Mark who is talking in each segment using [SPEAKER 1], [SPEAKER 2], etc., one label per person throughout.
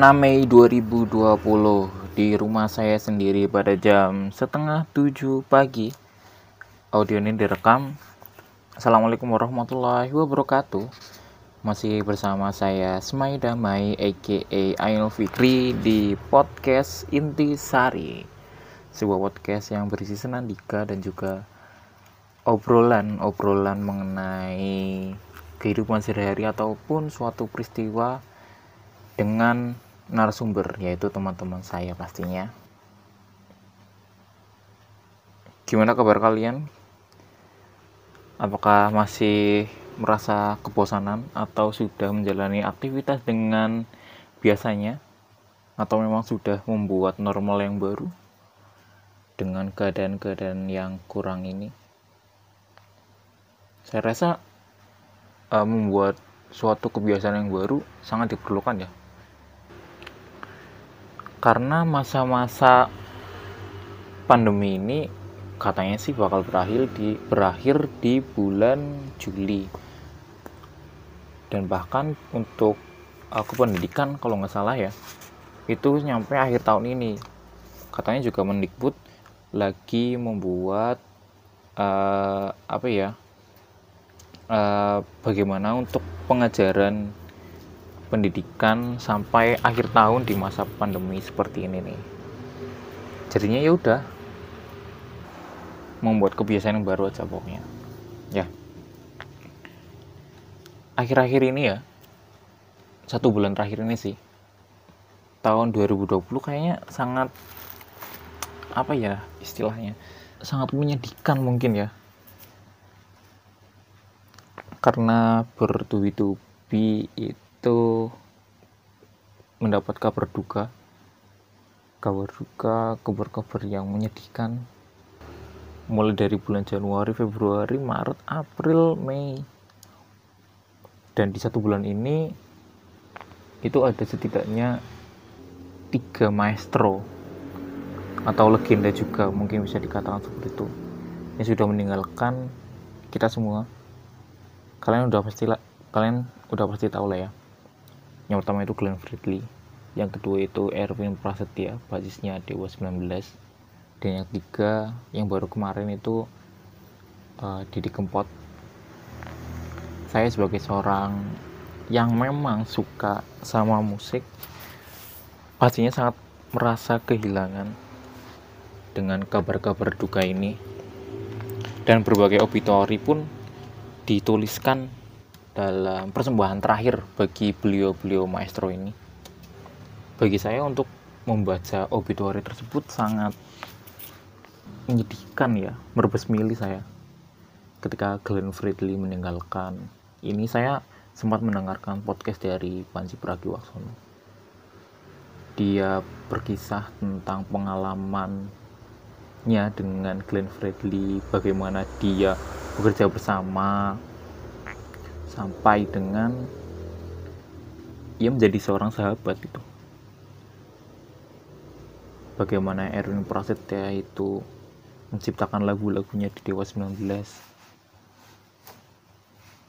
[SPEAKER 1] Mei 2020 di rumah saya sendiri pada jam setengah tujuh pagi. Audio ini direkam. Assalamualaikum warahmatullahi wabarakatuh. Masih bersama saya Semai Damai aka Ainul Fikri di podcast Inti Sari. Sebuah podcast yang berisi senandika dan juga obrolan-obrolan mengenai kehidupan sehari-hari ataupun suatu peristiwa dengan narasumber yaitu teman-teman saya pastinya. Gimana kabar kalian? Apakah masih merasa kebosanan atau sudah menjalani aktivitas dengan biasanya atau memang sudah membuat normal yang baru dengan keadaan-keadaan yang kurang ini? Saya rasa uh, membuat suatu kebiasaan yang baru sangat diperlukan ya karena masa-masa pandemi ini katanya sih bakal berakhir di berakhir di bulan Juli. Dan bahkan untuk aku pendidikan kalau nggak salah ya itu nyampe akhir tahun ini. Katanya juga Mendikbud lagi membuat uh, apa ya uh, bagaimana untuk pengajaran pendidikan sampai akhir tahun di masa pandemi seperti ini nih. Jadinya ya udah membuat kebiasaan yang baru aja pokoknya. Ya. Akhir-akhir ini ya satu bulan terakhir ini sih tahun 2020 kayaknya sangat apa ya istilahnya sangat menyedihkan mungkin ya. Karena bertubi-tubi itu itu mendapat kabar duka. Kabar duka kabar-kabar yang menyedihkan. Mulai dari bulan Januari, Februari, Maret, April, Mei. Dan di satu bulan ini itu ada setidaknya tiga maestro atau legenda juga mungkin bisa dikatakan seperti itu yang sudah meninggalkan kita semua. Kalian udah pasti kalian udah pasti tahu lah ya yang pertama itu Glenn Fredly. Yang kedua itu Erwin Prasetya basisnya Dewa 19 dan yang ketiga yang baru kemarin itu uh, Didi Kempot. Saya sebagai seorang yang memang suka sama musik pastinya sangat merasa kehilangan dengan kabar-kabar duka ini. Dan berbagai obituari pun dituliskan dalam persembahan terakhir bagi beliau-beliau maestro ini. Bagi saya untuk membaca obituari tersebut sangat menyedihkan ya, merbesmili saya. Ketika Glenn Fredly meninggalkan, ini saya sempat mendengarkan podcast dari Panji Pragiwaksono. Dia berkisah tentang pengalamannya dengan Glenn Fredly, bagaimana dia bekerja bersama sampai dengan ia menjadi seorang sahabat itu bagaimana Erwin Prasetya itu menciptakan lagu-lagunya di Dewa 19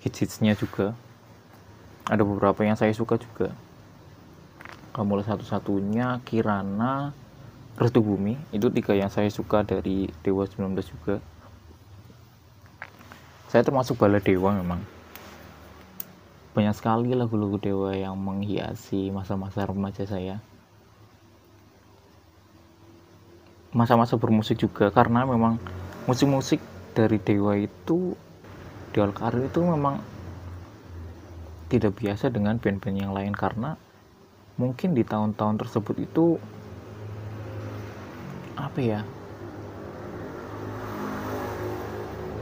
[SPEAKER 1] hits-hitsnya juga. Ada beberapa yang saya suka juga. Mulai satu-satunya Kirana Restu Bumi itu tiga yang saya suka dari Dewa 19 juga. Saya termasuk bala dewa memang banyak sekali lagu-lagu dewa yang menghiasi masa-masa remaja saya. Masa-masa bermusik juga karena memang musik-musik dari dewa itu di itu memang tidak biasa dengan band-band yang lain karena mungkin di tahun-tahun tersebut itu apa ya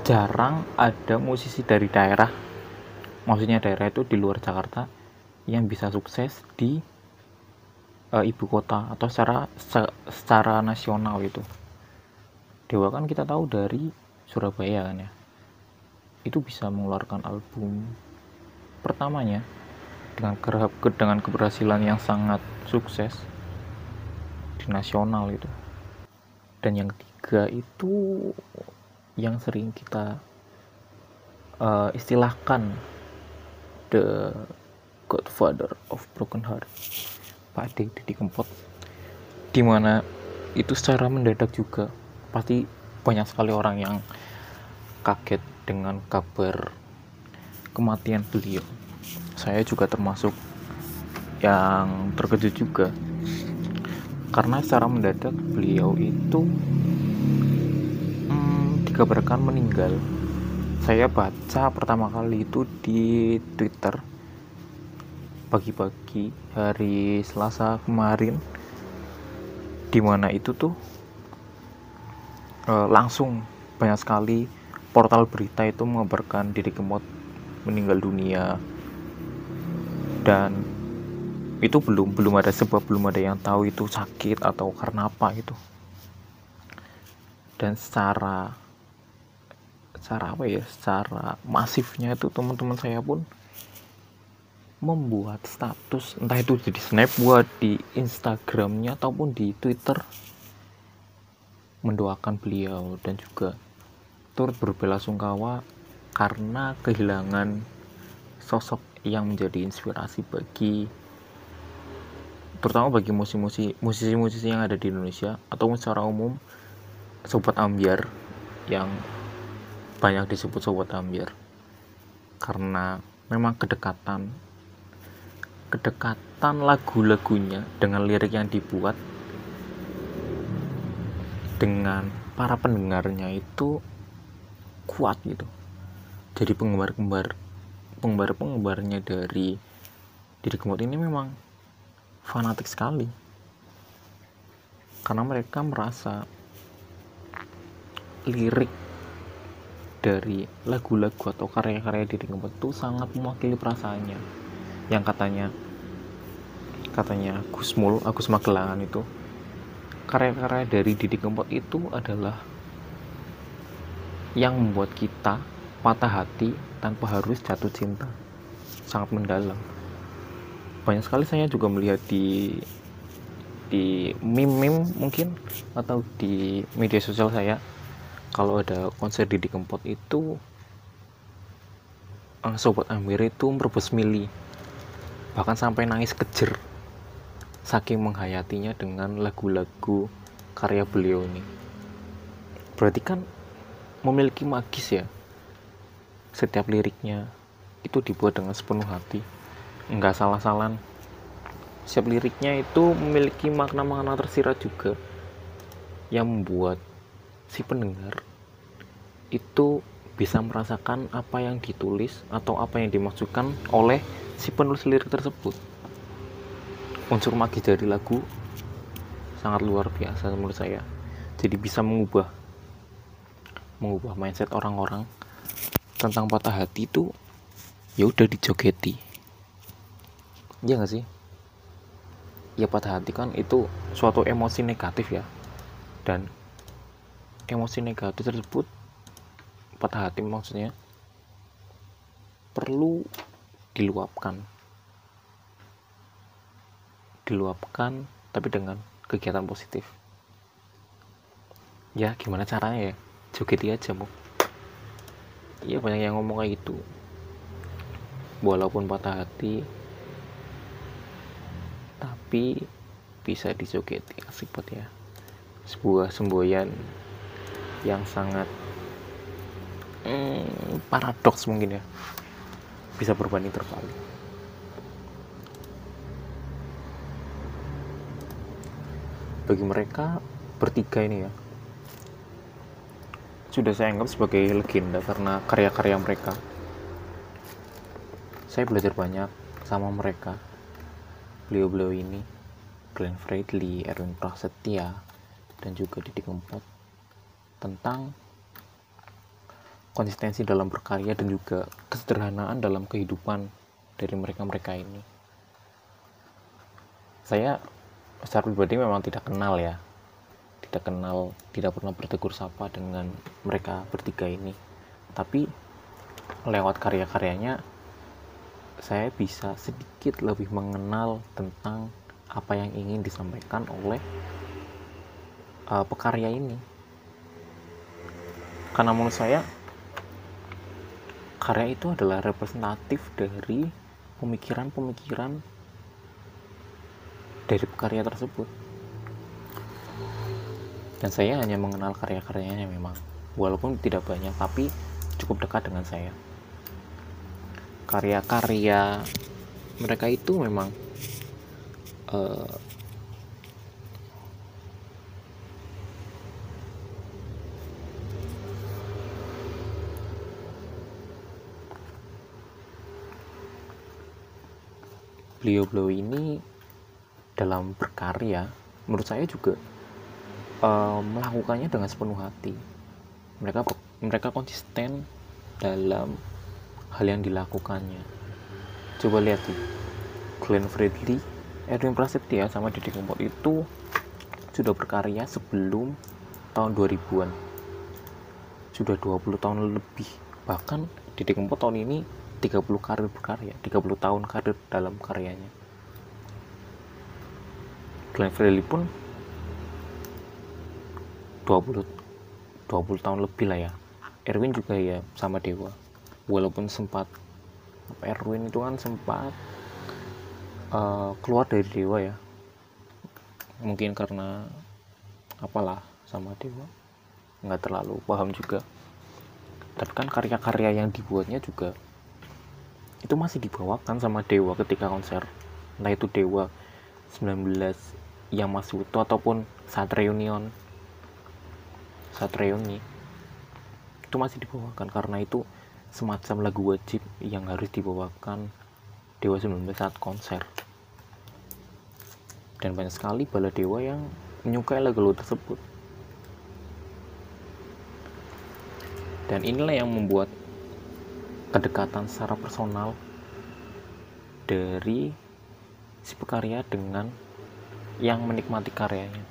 [SPEAKER 1] jarang ada musisi dari daerah maksudnya daerah itu di luar Jakarta yang bisa sukses di uh, ibu kota atau secara se, secara nasional itu Dewa kan kita tahu dari Surabaya kan ya. Itu bisa mengeluarkan album pertamanya dengan ke, dengan keberhasilan yang sangat sukses di nasional itu. Dan yang ketiga itu yang sering kita uh, istilahkan the godfather of broken heart. Pak D Didi Kempot di mana itu secara mendadak juga pasti banyak sekali orang yang kaget dengan kabar kematian beliau. Saya juga termasuk yang terkejut juga. Karena secara mendadak beliau itu hmm, dikabarkan meninggal saya baca pertama kali itu di Twitter. Pagi-pagi hari Selasa kemarin. Di mana itu tuh e, langsung banyak sekali portal berita itu mengabarkan diri Kemot meninggal dunia. Dan itu belum belum ada sebab belum ada yang tahu itu sakit atau karena apa gitu. Dan secara secara apa ya secara masifnya itu teman-teman saya pun membuat status. Entah itu snap buat di Instagramnya ataupun di Twitter mendoakan beliau dan juga turut berbelasungkawa karena kehilangan sosok yang menjadi inspirasi bagi terutama bagi musisi-musisi musisi-musisi yang ada di Indonesia atau secara umum sobat ambiar yang banyak disebut sobat ambiar. Karena memang kedekatan kedekatan lagu-lagunya dengan lirik yang dibuat dengan para pendengarnya itu kuat gitu. Jadi penggemar-penggemar penggemar-penggemarnya dari diri kemot ini memang fanatik sekali. Karena mereka merasa lirik dari lagu-lagu atau karya-karya diri Kempot itu sangat mewakili perasaannya. Yang katanya katanya Gusmul Agus Magelangan itu karya-karya dari Didi Kempot itu adalah yang membuat kita patah hati tanpa harus jatuh cinta. Sangat mendalam. Banyak sekali saya juga melihat di di meme-meme mungkin atau di media sosial saya kalau ada konser Didi Kempot itu uh, sobat Amir itu merebus mili. Bahkan sampai nangis kejer. Saking menghayatinya dengan lagu-lagu karya beliau ini. Berarti kan memiliki magis ya? Setiap liriknya itu dibuat dengan sepenuh hati. Nggak salah-salah. Setiap liriknya itu memiliki makna-makna tersirat juga yang membuat si pendengar itu bisa merasakan apa yang ditulis atau apa yang dimaksudkan oleh si penulis lirik tersebut unsur magis dari lagu sangat luar biasa menurut saya jadi bisa mengubah mengubah mindset orang-orang tentang patah hati itu ya udah dijogeti Iya gak sih? Ya patah hati kan itu suatu emosi negatif ya. Dan emosi negatif tersebut patah hati maksudnya perlu diluapkan. Diluapkan tapi dengan kegiatan positif. Ya gimana caranya ya? Jogeti aja mau. Iya banyak yang ngomong kayak gitu. Walaupun patah hati, tapi bisa disogeti asik buat ya sebuah semboyan yang sangat hmm, paradoks mungkin ya. Bisa berbanding terbalik bagi mereka bertiga ini ya sudah saya anggap sebagai legenda karena karya-karya mereka. Saya belajar banyak sama mereka. Beliau-beliau ini Glenn Fredly, Erwin Prasetya, dan juga Didi Kempot tentang konsistensi dalam berkarya dan juga kesederhanaan dalam kehidupan dari mereka-mereka ini. Saya secara pribadi memang tidak kenal ya, tidak kenal, tidak pernah bertegur sapa dengan mereka bertiga ini. Tapi lewat karya-karyanya saya bisa sedikit lebih mengenal tentang apa yang ingin disampaikan oleh uh, pekarya ini. Karena menurut saya karya itu adalah representatif dari pemikiran-pemikiran dari karya tersebut. Dan saya hanya mengenal karya-karyanya memang walaupun tidak banyak tapi cukup dekat dengan saya. Karya-karya mereka itu memang uh, beliau-beliau ini dalam berkarya menurut saya juga uh, melakukannya dengan sepenuh hati. Mereka mereka konsisten dalam hal yang dilakukannya. Coba lihat sih Glenn Fredly Edwin Prasetya sama Didi Kempot itu sudah berkarya sebelum tahun 2000-an sudah 20 tahun lebih. Bahkan Didi Kempot tahun ini 30 karir berkarya 30 tahun karir dalam karyanya. Glenn Fredly pun 20 20 tahun lebih lah ya. Erwin juga ya sama Dewa. Walaupun sempat Erwin itu kan sempat uh, keluar dari Dewa ya. Mungkin karena apalah sama Dewa. Nggak terlalu paham juga. Tapi kan karya-karya yang dibuatnya juga itu masih dibawakan sama Dewa ketika konser. Entah itu Dewa 19 yang masih utuh ataupun saat reunion. Saat reuni. Itu masih dibawakan karena itu semacam lagu wajib yang harus dibawakan Dewa 19 saat konser. Dan banyak sekali bala dewa yang menyukai lagu-lagu tersebut. Dan inilah yang membuat kedekatan secara personal dari si pekarya dengan yang menikmati karyanya.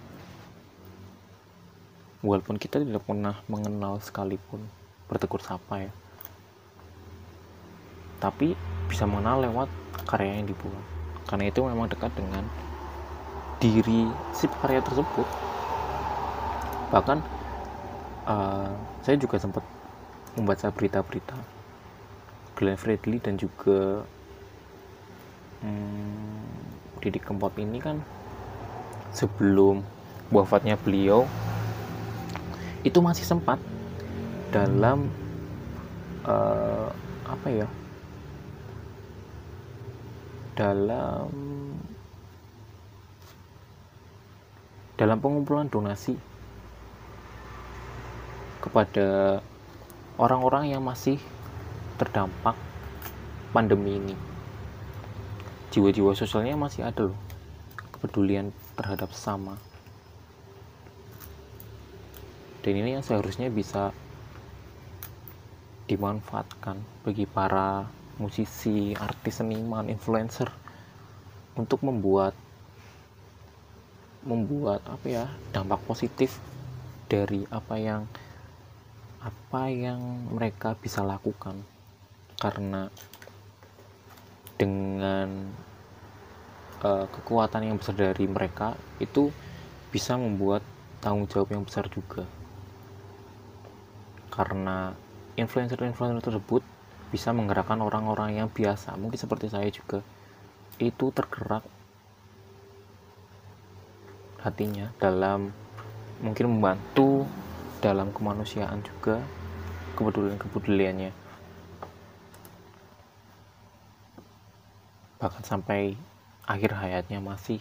[SPEAKER 1] Walaupun kita tidak pernah mengenal sekalipun bertegur sapa ya. Tapi bisa mengenal lewat karya yang dibuat. Karena itu memang dekat dengan diri si karya tersebut. Bahkan uh, saya juga sempat membaca berita-berita Glenn Fredly dan juga hmm, Didi Kempot ini kan sebelum wafatnya beliau itu masih sempat dalam uh, apa ya? Dalam dalam pengumpulan donasi kepada orang-orang yang masih terdampak pandemi ini. Jiwa-jiwa sosialnya masih ada loh. Kepedulian terhadap sama. Dan ini yang seharusnya bisa dimanfaatkan bagi para musisi, artis seniman, influencer untuk membuat membuat apa ya dampak positif dari apa yang apa yang mereka bisa lakukan karena dengan uh, kekuatan yang besar dari mereka itu bisa membuat tanggung jawab yang besar juga. Karena influencer-influencer tersebut bisa menggerakkan orang-orang yang biasa. Mungkin seperti saya juga. Itu tergerak hatinya dalam mungkin membantu dalam kemanusiaan juga kepedulian-kepeduliannya bahkan sampai akhir hayatnya masih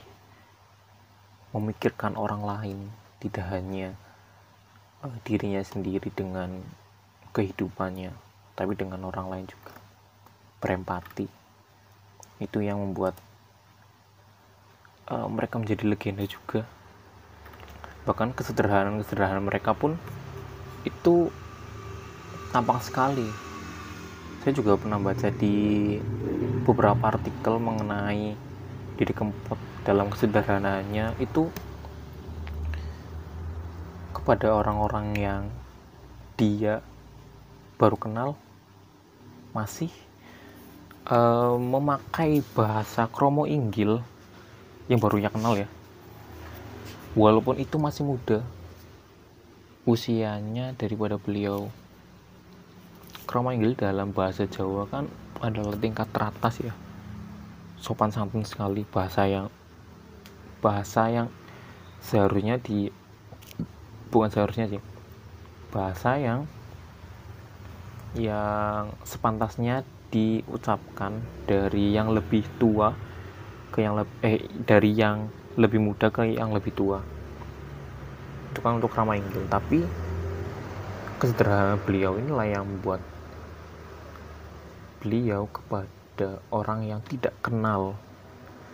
[SPEAKER 1] memikirkan orang lain tidak hanya uh, dirinya sendiri dengan kehidupannya tapi dengan orang lain juga. Berempati. Itu yang membuat uh, mereka menjadi legenda juga. Bahkan kesederhanaan-kesederhanaan mereka pun itu tampak sekali saya juga pernah baca di beberapa artikel mengenai diri kempot dalam kesederhanaannya itu kepada orang-orang yang dia baru kenal masih uh, memakai bahasa kromo inggil yang barunya kenal ya. Walaupun itu masih muda usianya daripada beliau kromo inggil dalam bahasa Jawa kan adalah tingkat teratas ya. Sopan santun sekali bahasa yang bahasa yang seharusnya di bukan seharusnya sih bahasa yang yang sepantasnya diucapkan dari yang lebih tua ke yang lebih eh dari yang lebih muda ke yang lebih tua. Itu kan untuk ramah Inggil tapi kesederhanaan beliau inilah yang membuat beliau kepada orang yang tidak kenal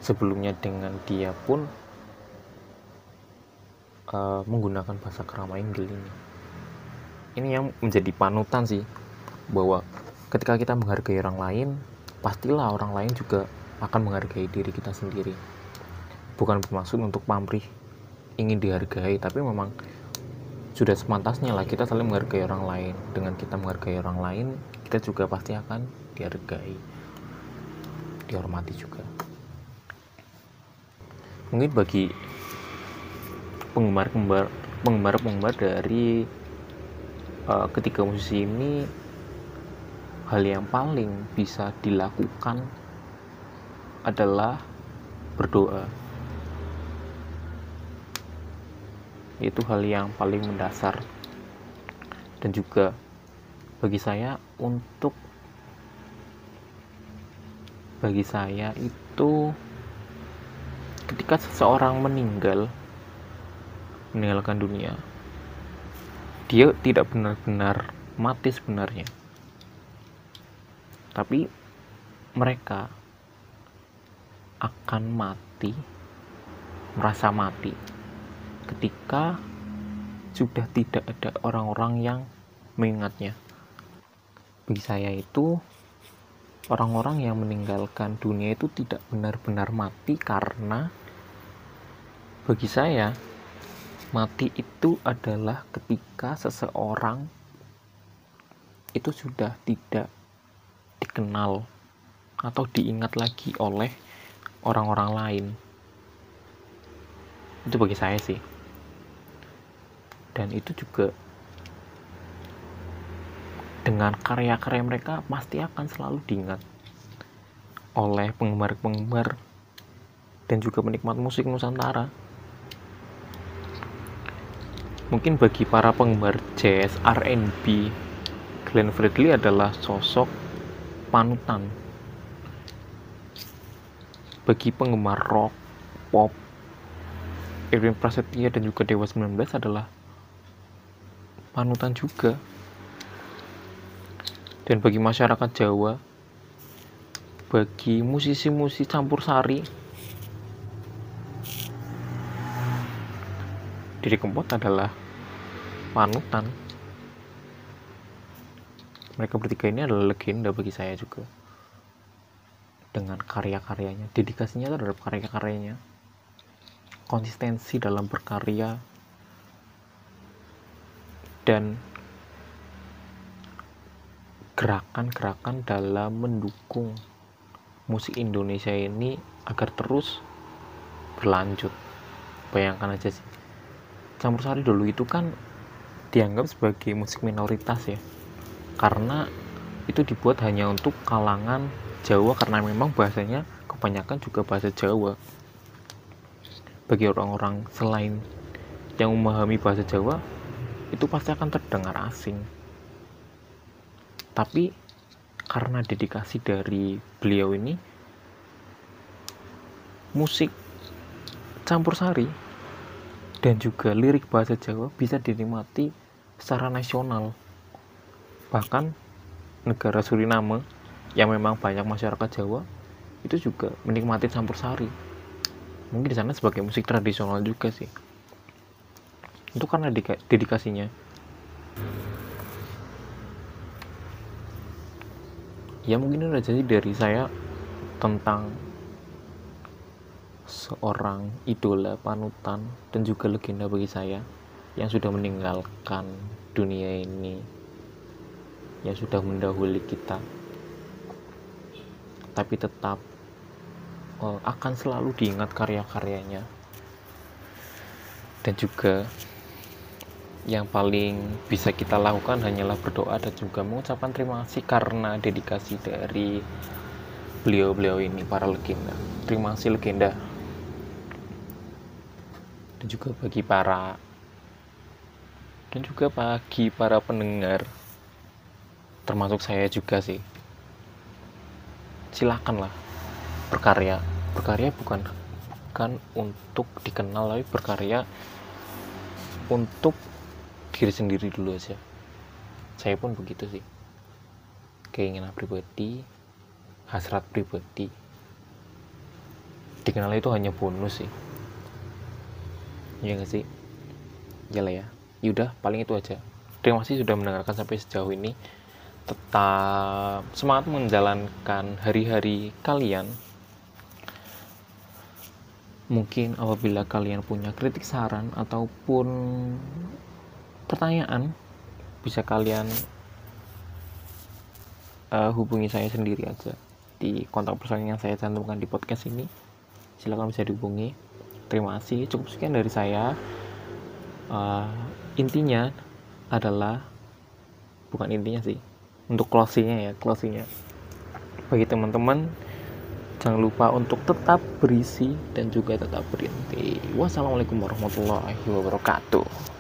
[SPEAKER 1] sebelumnya dengan dia pun uh, menggunakan bahasa kerama Inggil ini. Ini yang menjadi panutan sih bahwa ketika kita menghargai orang lain pastilah orang lain juga akan menghargai diri kita sendiri. Bukan bermaksud untuk pamrih ingin dihargai tapi memang sudah semantasnya lah kita saling menghargai orang lain. Dengan kita menghargai orang lain kita juga pasti akan dihargai. Dihormati juga. Mungkin bagi penggemar-penggemar penggemar-penggemar dari uh, ketiga musisi ini hal yang paling bisa dilakukan adalah berdoa. Itu hal yang paling mendasar. Dan juga bagi saya untuk bagi saya itu ketika seseorang meninggal meninggalkan dunia dia tidak benar-benar mati sebenarnya tapi mereka akan mati merasa mati ketika sudah tidak ada orang-orang yang mengingatnya. Bagi saya itu orang-orang yang meninggalkan dunia itu tidak benar-benar mati karena bagi saya mati itu adalah ketika seseorang itu sudah tidak dikenal atau diingat lagi oleh orang-orang lain. Itu bagi saya sih dan itu juga dengan karya-karya mereka pasti akan selalu diingat oleh penggemar-penggemar dan juga penikmat musik Nusantara. Mungkin bagi para penggemar jazz, R&B, Glenn Fredly adalah sosok panutan. Bagi penggemar rock, pop, Irwin Prasetya dan juga Dewa 19 adalah panutan juga. Dan bagi masyarakat Jawa, bagi musisi-musisi campur sari, Diri Kempot adalah panutan. Mereka bertiga ini adalah legenda bagi saya juga. Dengan karya-karyanya, dedikasinya terhadap karya-karyanya, konsistensi dalam berkarya, dan gerakan-gerakan dalam mendukung musik Indonesia ini agar terus berlanjut. Bayangkan aja sih. Campur sari dulu itu kan dianggap sebagai musik minoritas ya. Karena itu dibuat hanya untuk kalangan Jawa karena memang bahasanya kebanyakan juga bahasa Jawa. Bagi orang-orang selain yang memahami bahasa Jawa itu pasti akan terdengar asing. Tapi karena dedikasi dari beliau ini, musik campur sari dan juga lirik bahasa Jawa bisa dinikmati secara nasional. Bahkan negara Suriname yang memang banyak masyarakat Jawa itu juga menikmati campur sari. Mungkin di sana sebagai musik tradisional juga sih itu karena dedikasinya ya mungkin ini jadi dari saya tentang seorang idola panutan dan juga legenda bagi saya yang sudah meninggalkan dunia ini yang sudah mendahului kita. Tapi tetap uh, akan selalu diingat karya-karyanya. Dan juga yang paling bisa kita lakukan hanyalah berdoa dan juga mengucapkan terima kasih karena dedikasi dari beliau-beliau ini para legenda. Terima kasih legenda. Dan juga bagi para dan juga bagi para pendengar termasuk saya juga sih. Silakanlah berkarya. Berkarya bukan bukan untuk dikenal tapi berkarya untuk diri sendiri dulu aja. Saya pun begitu sih. Keinginan pribadi hasrat pribadi. Dikenal itu hanya bonus sih. Ya nggak sih? Ya lah ya. Yaudah paling itu aja. Terima kasih sudah mendengarkan sampai sejauh ini. Tetap semangat menjalankan hari-hari kalian. Mungkin apabila kalian punya kritik saran ataupun pertanyaan bisa kalian uh, hubungi saya sendiri aja di kontak person yang saya cantumkan di podcast ini. Silahkan bisa dihubungi. Terima kasih. Cukup sekian dari saya. Uh, intinya adalah bukan intinya sih untuk closingnya ya closingnya. Bagi teman-teman jangan lupa untuk tetap berisi dan juga tetap berinti wassalamualaikum warahmatullahi wabarakatuh